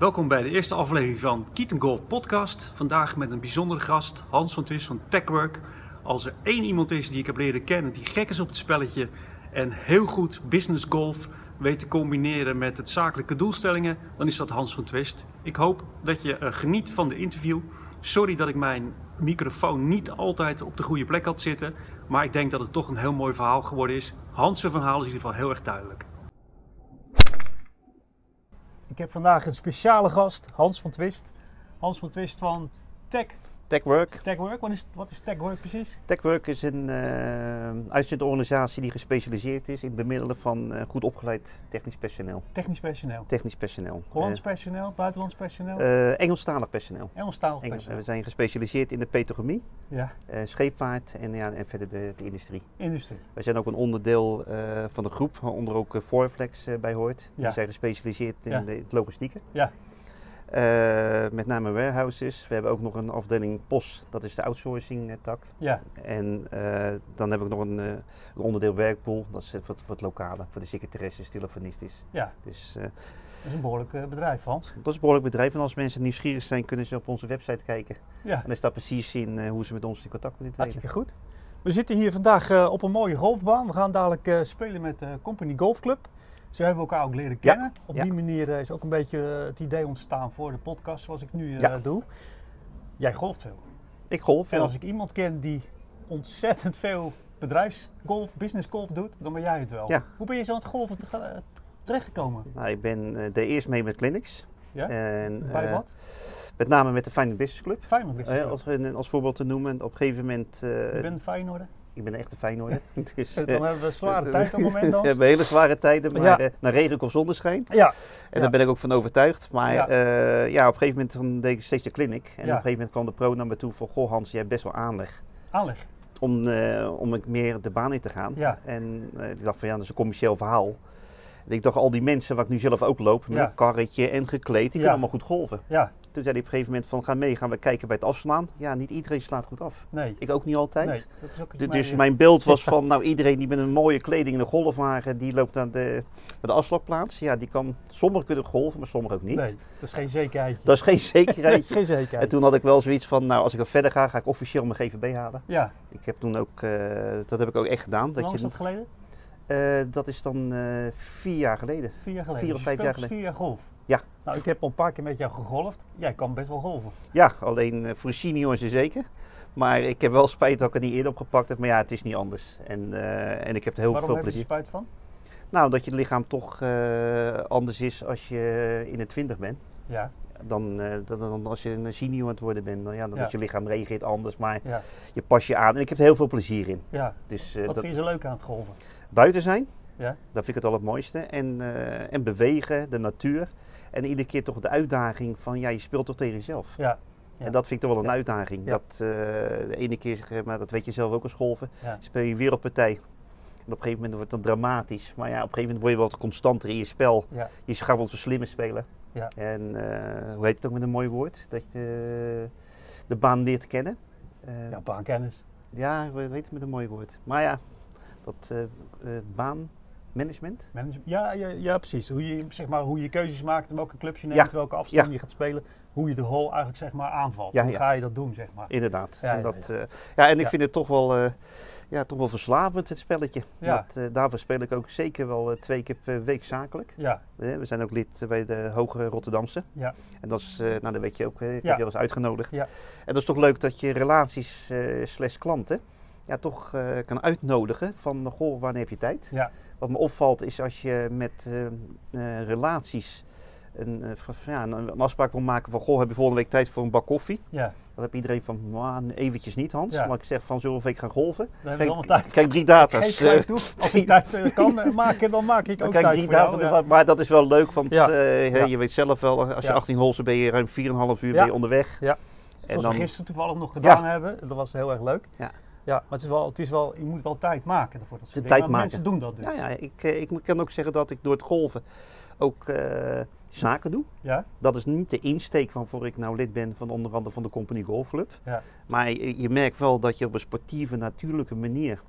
Welkom bij de eerste aflevering van Keaton Golf Podcast. Vandaag met een bijzondere gast, Hans van Twist van Techwork. Als er één iemand is die ik heb leren kennen die gek is op het spelletje en heel goed business golf weet te combineren met het zakelijke doelstellingen, dan is dat Hans van Twist. Ik hoop dat je uh, geniet van de interview. Sorry dat ik mijn microfoon niet altijd op de goede plek had zitten, maar ik denk dat het toch een heel mooi verhaal geworden is. Hans' verhaal is in ieder geval heel erg duidelijk. Ik heb vandaag een speciale gast, Hans van Twist. Hans van Twist van Tech. Techwork. Techwork, wat is, wat is Techwork precies? Techwork is een uh, uitzendorganisatie die gespecialiseerd is in het bemiddelen van uh, goed opgeleid technisch personeel. Technisch personeel? Technisch personeel. Hollands uh, personeel, buitenlands personeel? Engelstalig personeel. Engelstalig Engels, personeel. We zijn gespecialiseerd in de petrochem, ja. scheepvaart en, ja, en verder de, de, industrie. Industrie. Wij zijn ook een onderdeel van de groep, waaronder ook Forflex bij hoort. Ja. Die zijn gespecialiseerd in ja. de, het logistieke. Ja. Uh, met name warehouses. We hebben ook nog een afdeling POS, dat is de outsourcing tak. Ja. En uh, dan heb ik nog een, uh, een, onderdeel werkpool, dat is voor, voor het lokale, voor de secretaresses, telefonistes. Ja. Dus, dat is een behoorlijk bedrijf, Hans. Dat is een behoorlijk bedrijf en als mensen nieuwsgierig zijn, kunnen ze op onze website kijken. Ja. En daar staat precies in hoe ze met ons in contact kunnen treden. Hartstikke goed. We zitten hier vandaag op een mooie golfbaan. We gaan dadelijk spelen met de Company Golf Club. Zo hebben we elkaar ook leren kennen. Ja, Op die manier is ook een beetje het idee ontstaan voor de podcast zoals ik nu uh, ja. doe. Jij golft veel. Ik golf veel. En als ik iemand ken die ontzettend veel bedrijfsgolf, business golf doet, dan ben jij het wel. Hoe ben je zo aan het golven terechtgekomen? Nou, ik ben uh, de eerst mee met clinics. Ja? En, Bij uh, wat? Met name met de Feyenoord Business Club. Feyenoord Business Club. als, als, voorbeeld te noemen. Op een gegeven moment... je bent een Feyenoorder? Ik ben echt een Feyenoorder. dus, dan hebben we een zware tijd op het moment dan. We hebben hele zware tijden, maar Ja. uh, naar regen komt zonneschijn. Ja. En daar ben ik ook van overtuigd. Maar Ja. ja, ja op een gegeven moment dan deed ik steeds de clinic. En op een gegeven moment kwam de pro naar me toe van... Goh Hans, jij hebt best wel aanleg Aanleg. om, eh, om ik meer de baan in te gaan. En eh, ik dacht van ja, dat is een commercieel verhaal. En ik dacht, al die mensen waar ik nu zelf ook loop, met een karretje en gekleed, die kunnen allemaal goed golven. Ja. Toen zei hij op een gegeven moment van, ga mee, gaan we kijken bij het afslaan. Ja, niet iedereen slaat goed af. Nee. Ik ook niet altijd. Nee. Dat is ook Du- iets Dus mij- mijn beeld was van, nou iedereen die met een mooie kleding in de golfwagen, die loopt naar de, naar de afslagplaats. Ja, die kan, sommigen kunnen golven, maar sommigen ook niet. Nee, dat is geen zekerheidje. Dat is geen dat is zekerheid. geen zekerheid. en toen had ik wel zoiets van, nou als ik dan verder ga, ga ik officieel mijn GVB halen. Ja. Ik heb toen ook, eh, dat heb ik ook echt gedaan. Hoe Dat, lang is dat geleden? eh, dat is dan eh, vier jaar geleden. Vier jaar geleden. Vier of Dus vijf jaar dus vier jaar golf. Ja. Nou, ik heb al een paar keer met jou gegolfd. Jij kan best wel golven. Ja, alleen eh, voor seniors zeker. Maar ik heb wel spijt dat ik er niet eerder op gepakt heb. Maar ja, het is niet anders. En, eh, en ik heb er heel Waarom veel heb je er plezier. spijt van? Nou, dat je lichaam toch eh, anders is als je in de twintig bent. Ja. Dan, dan, dan als je een senior aan het worden bent. Dan, ja, dan Ja. dat je lichaam reageert anders. Maar Ja. je pas je aan. En ik heb er heel veel plezier in. ja. Dus Wat dat, vind je zo leuk aan het golven? buiten zijn, Ja. dat vind ik het al het mooiste. En, eh, en bewegen, de natuur. En iedere keer toch de uitdaging van, ja, je speelt toch tegen jezelf. Ja. Ja. En dat vind ik toch wel een uitdaging. Dat eh, de ene keer, zeg maar dat weet je zelf ook als golven, speel je wereldpartij. En op een gegeven moment wordt het dan dramatisch. Maar ja, op een gegeven moment word je wat constanter in je spel. Ja. Je gaat wel zo slimmer spelen. Ja. En eh, hoe heet het ook met een mooi woord? Dat je de, baan leert kennen. Ja, baankennis. ja, hoe heet het met een mooi woord? Maar ja, dat baanmanagement. Management. Ja, ja, ja, precies. Hoe je, zeg maar, hoe je keuzes maakt, welke clubs je neemt, Ja. welke afstand Ja. je gaat spelen. Hoe je de hole eigenlijk zeg maar, aanvalt. Hoe ga je dat doen, zeg maar. Inderdaad. En, dat, eh, ja, en ik vind het toch wel, eh, ja, toch wel verslavend, het spelletje. Ja. Dat, eh, daarvoor speel ik ook zeker wel twee keer per week zakelijk. Ja, We zijn ook lid bij de Hoge Rotterdamse. ja, En dat is, nou dat weet je ook, ik heb je wel eens uitgenodigd. Ja. En dat is toch leuk dat je relaties slash klanten ja, toch kan uitnodigen van, goh, wanneer heb je tijd? ja, Wat me opvalt is als je met eh, eh, relaties een, eh, ja, een, afspraak wil maken van, goh, heb je volgende week tijd voor een bak koffie? ja. Dan heb iedereen van, "Nou, eventjes niet Hans. Ja. Maar ik zeg van, zullen we week gaan golven? Dan allemaal tijd. kijk drie data's. Toe. Als ik tijd kan maken, dan maak ik Dan ook tijd drie voor jou. dagen, Ja. maar dat is wel leuk, want Ja. je weet zelf wel, als je Ja. 18 holes ben je ruim 4,5 uur ben je onderweg. Ja. En dan, we gisteren toevallig nog gedaan hebben. Dat was heel erg leuk. Ja. Ja, maar het is wel, het is wel, je moet wel tijd maken voor dat De tijd maken. mensen doen dat dus. nou ja, ik, eh, ik kan ook zeggen dat ik door het golven ook eh, zaken doe. Ja? Dat is niet de insteek waarvoor ik nou lid ben van onder andere van de Company Golf Club. Ja. Maar je, je merkt wel dat je op een sportieve, natuurlijke manier,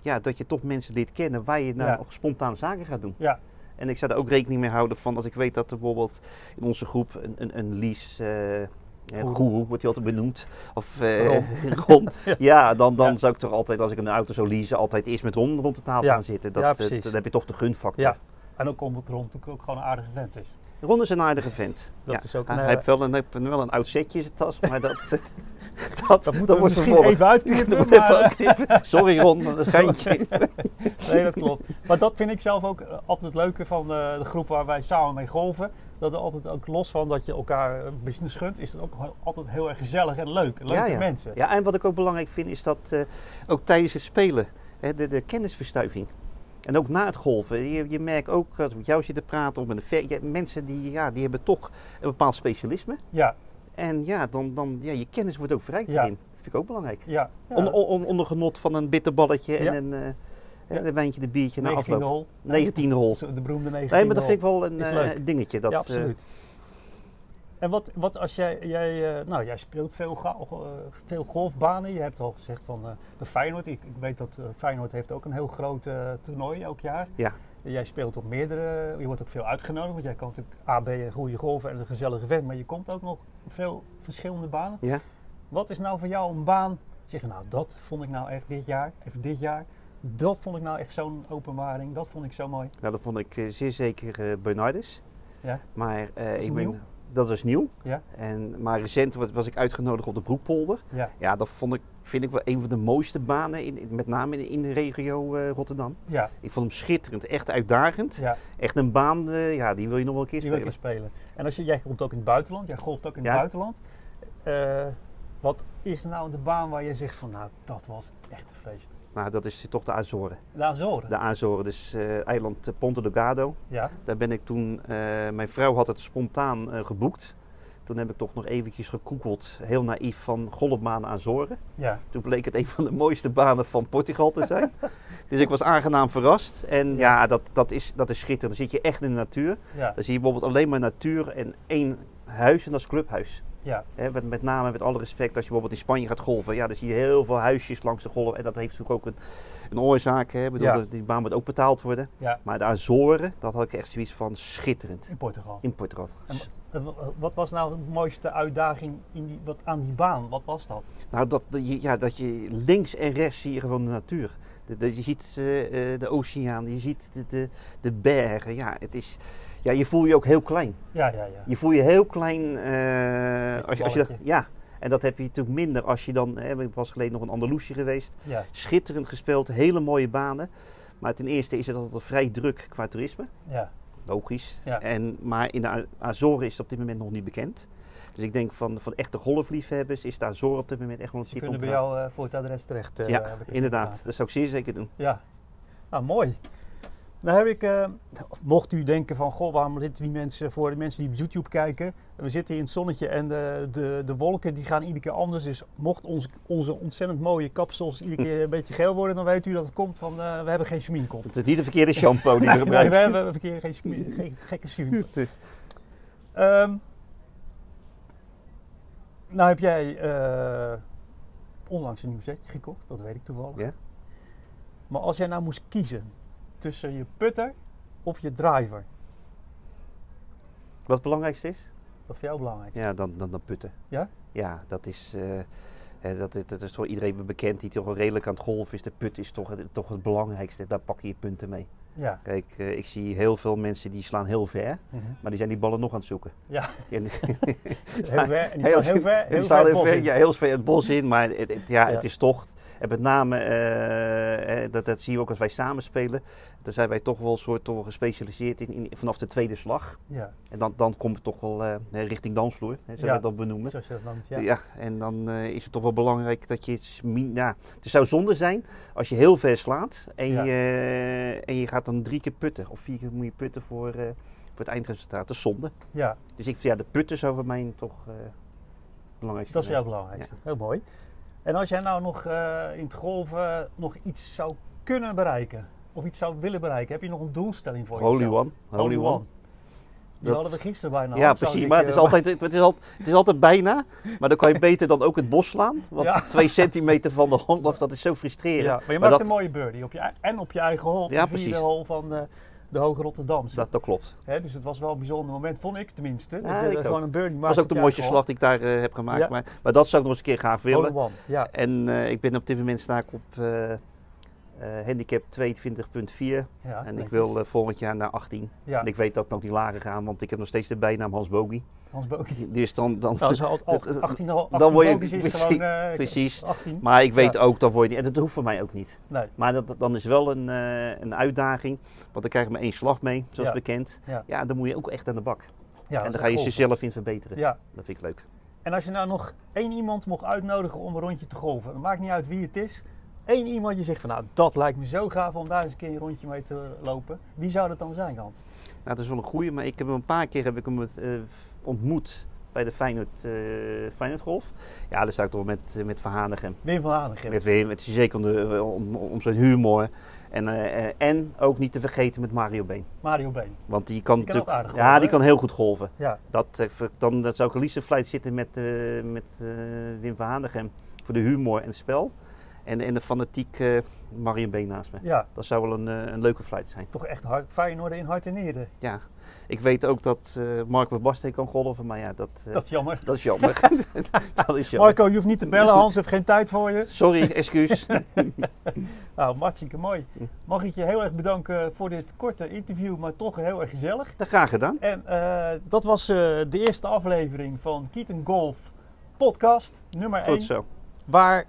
ja, dat je toch mensen dit kennen waar je nou Ja. spontaan zaken gaat doen. Ja. En ik zou er ook rekening mee houden van als ik weet dat er bijvoorbeeld in onze groep een, een, een lease... eh, eh, Goeroe. wordt hij altijd benoemd. Of eh, Ron. Ja, dan, dan Ja. zou ik toch altijd, als ik een auto zou leasen, altijd eerst met Ron rond de tafel gaan zitten. Dat, Ja, eh, dan heb je toch de gunfactor. Ja. En ook omdat Ron natuurlijk ook gewoon een aardige vent is. Ron is een aardige vent. Dat is ook hij, een, hij eh, heeft wel een, heeft wel een oud setje in zijn tas, maar dat, dat, Dat moeten we wordt misschien vervolgd. even uitknippen. Dat even eh, uitknippen. Sorry Ron, dat geintje. Nee, dat klopt. Maar dat vind ik zelf ook eh, altijd het leuke van eh, de groep waar wij samen mee golven. Dat er altijd ook los van dat je elkaar een business gunt, is het ook altijd heel erg gezellig en leuk. Leuke Ja, ja. mensen. Ja, en wat ik ook belangrijk vind is dat ook tijdens het spelen, hè, de, de kennisverstuiving. En ook na het golven. Je, je merkt ook, als ik met jou zit te praten of met een mensen die, ja, die hebben toch een bepaald specialisme. Ja, En ja, dan, dan, ja, je kennis wordt ook verrijkt daarin. Dat vind ik ook belangrijk. ja. Onder, on- onder genot van een bitterballetje en een, eh, Ja. een wijntje, de biertje na 19e afloop. hol. 19e hol. De beroemde 19e Nee, maar dat vind ik wel een eh, dingetje. Dat, ja, eh, absoluut. En wat, wat als jij, jij, nou, jij speelt veel, veel golfbanen. Je hebt al gezegd van de Feyenoord. Ik, ik weet dat Feyenoord heeft ook een heel groot toernooi elk jaar. Ja. Jij speelt op meerdere, je wordt ook veel uitgenodigd. Want jij komt natuurlijk AB een goede golven en een gezellige vent. Maar je komt ook nog op veel verschillende banen. ja. Wat is nou voor jou een baan? Zeg nou, dat vond ik nou echt dit jaar, even dit jaar. Dat vond ik nou echt zo'n openbaring. Dat vond ik zo mooi. Nou, dat vond ik eh, zeer zeker eh Bernardus. Ja. Maar Is ik ben, dat is nieuw. Ja. En, maar recent was, was ik uitgenodigd op de Broekpolder. Ja. Ja, dat vond ik, vind ik wel een van de mooiste banen, in, in- met name in, in de regio eh, Rotterdam. Ja, Ik vond hem schitterend, echt uitdagend. ja. Echt een baan, eh, ja, die wil je nog wel een keer Die wil ik spelen. spelen. En als je, jij komt ook in het buitenland, jij golft ook in het Ja. buitenland. Eh, wat is nou de baan waar je zegt van nou, dat was echt een feest? Nou, dat is toch de Azoren. De Azoren. De Azoren, dus eh, eiland eh, Ponte Delgado. Ja, Daar ben ik toen, eh, mijn vrouw had het spontaan geboekt. Toen heb ik toch nog eventjes gekoekeld, heel naïef, van golfbanen Azoren. ja, Toen bleek het een van de mooiste banen van Portugal te zijn. dus ik was aangenaam verrast. En ja, dat, dat, is, dat is schitterend. Dan zit je echt in de natuur. ja, Dan zie je bijvoorbeeld alleen maar natuur en één huis en dat is clubhuis. Ja, met, met name met alle respect, als je bijvoorbeeld in Spanje gaat golven, ja, dan zie je heel veel huisjes langs de golf. En dat heeft natuurlijk ook een, een oorzaak. Hè. Bedoel, Ja. die baan moet ook betaald worden. ja, Maar de Azoren, dat had ik echt zoiets van schitterend. in Portugal. In Portugal. En Wat was nou de mooiste uitdaging in die, wat, aan die baan? Wat was dat? Nou, dat, ja, dat je links en rechts zie je gewoon de natuur. Je ziet eh, eh, de oceaan, je ziet de, de, de bergen. Ja, het is, ja, je voelt je ook heel klein. Ja, ja, ja. Je voel je heel klein eh, als, je- als je dat, ja. En dat heb je natuurlijk minder als je dan, hè, ik was geleden nog in Andalusië geweest. ja, Schitterend gespeeld, hele mooie banen. Maar ten eerste is het altijd vrij druk qua toerisme. ja, Logisch. Ja. En, maar in de Azoren is het op dit moment nog niet bekend. Dus ik denk van, van echte golfliefhebbers is de Azoren op dit moment echt wel een Ze tip kunnen bij jou eh, voor het adres terecht. eh, ja, inderdaad. Dat zou ik zeer zeker doen. Ja, nou mooi. Nou heb ik, eh, mocht u denken van, goh, waarom zitten die mensen, voor de mensen die op YouTube kijken, we zitten hier in het zonnetje en de, de, de wolken die gaan iedere keer anders. Dus mocht ons, onze ontzettend mooie kapsels iedere keer een beetje geel worden, dan weet u dat het komt van, eh, we hebben geen schmink op. Het is niet de verkeerde shampoo die we Nee, we gebruiken. hebben een verkeer geen, geen gekke schmink. Ehm, nou heb jij eh, onlangs een nieuw setje gekocht, dat weet ik toevallig. Maar als jij nou moest kiezen tussen je putter of je driver, Wat het belangrijkste is? wat voor jou belangrijk is? Ja, dan, dan, dan putten. Ja? Ja, dat is, eh, dat, is- dat is voor iedereen bekend die toch wel redelijk aan het golven is. De put is toch, het- toch het belangrijkste. Daar pak je je punten mee. Ja. Kijk, eh, ik zie heel veel mensen die slaan heel ver, Mhm. maar die zijn die ballen nog aan het zoeken. Ja, heel ver. Die Heel- staan heel ver, heel ver heel ver, in. ja, heel ver het bos in, maar het, het- ja, Ja. het is toch. En met name, eh, dat, dat zien we ook als wij samen spelen. Dan zijn wij toch wel een soort toch wel gespecialiseerd in, in, vanaf de tweede slag. Ja, En dan, dan komt het toch wel eh, richting dansvloer, hè, zo Ja. we dat benoemen. zoals je dat noemt, ja. Ja. en dan eh, is het toch wel belangrijk dat je. min- Ja, het zou zonde zijn als je heel ver slaat en, Ja. je, en je gaat dan drie keer putten. Of vier keer moet je putten voor, voor het eindresultaat. Dat is zonde. Ja, Dus ik, ja, de putten zou voor mij toch belangrijkste dat is jouw belangrijkste. Heel mooi. En als jij nou nog eh, in het golven nog iets zou kunnen bereiken, of iets zou willen bereiken, heb je nog een doelstelling voor Holy jezelf? One. Holy, One. Die Dat- hadden we gisteren bijna. ja, precies. Maar het eh, is, altijd, het, is altijd, het is altijd bijna. Maar dan kan je beter dan ook het bos slaan. Want Ja. twee centimeter van de hand af, dat is zo frustrerend. Ja, maar je Maar maakt dat- een mooie birdie. Op je, en op je eigen hol, Ja, de precies. hol van, eh, de Hoge Rotterdamse. Dat, dat klopt. Hè, dus het was wel een bijzonder moment, vond ik tenminste. dat Ja, ik er ook. gewoon een birdie Dat was ook de mooiste slag die ik daar eh, heb gemaakt. Ja. Maar, maar dat zou ik nog eens een keer graag willen. One, Ja, En eh, ik ben op dit moment sta ik op eh, eh, handicap 22.4. ja, En ik wil eh, volgend jaar naar 18. Ja, En ik weet dat ik nog niet lager ga, want ik heb nog steeds de bijnaam Hans Bogie. Hans Bogie. Dus dan, dan, Nou, zo al, al 18, al 18 Dan word je- precies, gewoon eh, precies. 18. Maar ik weet Ja. ook, dan word je niet. En dat hoeft voor mij ook niet. Nee, Maar dat, dan is wel een, eh, een uitdaging. Want dan krijg je maar één slag mee, zoals Ja. bekend. Ja. Ja. dan moet je ook echt aan de bak. ja, dat en dan ga je jezelf in verbeteren. Ja, Dat vind ik leuk. en als je nou nog één iemand mocht uitnodigen om een rondje te golven, het maakt niet uit wie het is. Eén iemand je zegt van nou, dat lijkt me zo gaaf om daar eens een keer een rondje mee te lopen. Wie zou dat dan zijn, Hans? Nou, dat is wel een goeie, maar ik heb hem een paar keer heb ik hem, eh, ontmoet bij de Feyenoord, eh Feyenoord Golf. Ja, daar sta ik toch met, eh, met Verhanigem. Wim van Hanegem. Met Wim, het is zeker om, de, om, om zijn humor. En, en ook niet te vergeten met Mario Been. Mario Been. Want die kan, Die natuurlijk- aardig Ja, golven, die kan heel goed golven. Ja, Dat, dan, dan zou ik liefst een flight zitten met, met Wim van Hanegem voor de humor en het spel. En, en de fanatiek eh Mario Been naast me. ja, Dat zou wel een, eh, een leuke flight zijn. toch echt hard, Feyenoord in hart en nieren. Ja, ik weet ook dat eh Marco Baste kan golven, maar ja, dat, Dat is jammer. dat is jammer. dat is jammer. Marco, je hoeft niet te bellen, Hans heeft geen tijd voor je. Sorry, excuus. Nou, hartstikke mooi. Mag ik je heel erg bedanken voor dit korte interview, maar toch heel erg gezellig. Dat graag gedaan. En dat was de eerste aflevering van Keaton Golf podcast, nummer 1. Goed zo. Waar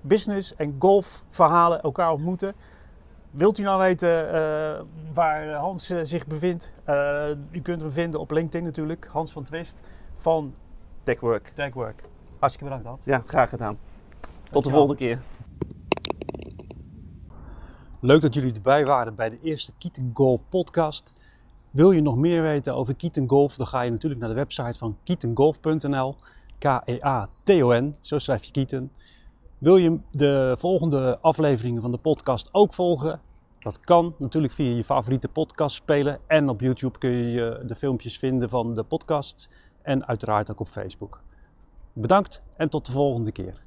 business en golf verhalen elkaar ontmoeten. Wilt u nou weten eh, waar Hans eh, zich bevindt? Eh, u kunt hem vinden op LinkedIn natuurlijk. Hans van Twist van Techwork. Dagwork. Hartstikke bedankt Hans. Ja, graag gedaan. Tot de volgende keer. Leuk dat jullie erbij waren bij de eerste Keaton Golf podcast. Wil je nog meer weten over Keaton Golf? Dan ga je natuurlijk naar de website van keatongolf.nl. K-E-A-T-O-N, zo schrijf je Keaton. Wil je de volgende afleveringen van de podcast ook volgen? Dat kan natuurlijk via je favoriete podcast spelen. En op YouTube kun je de filmpjes vinden van de podcast. En uiteraard ook op Facebook. Bedankt en tot de volgende keer.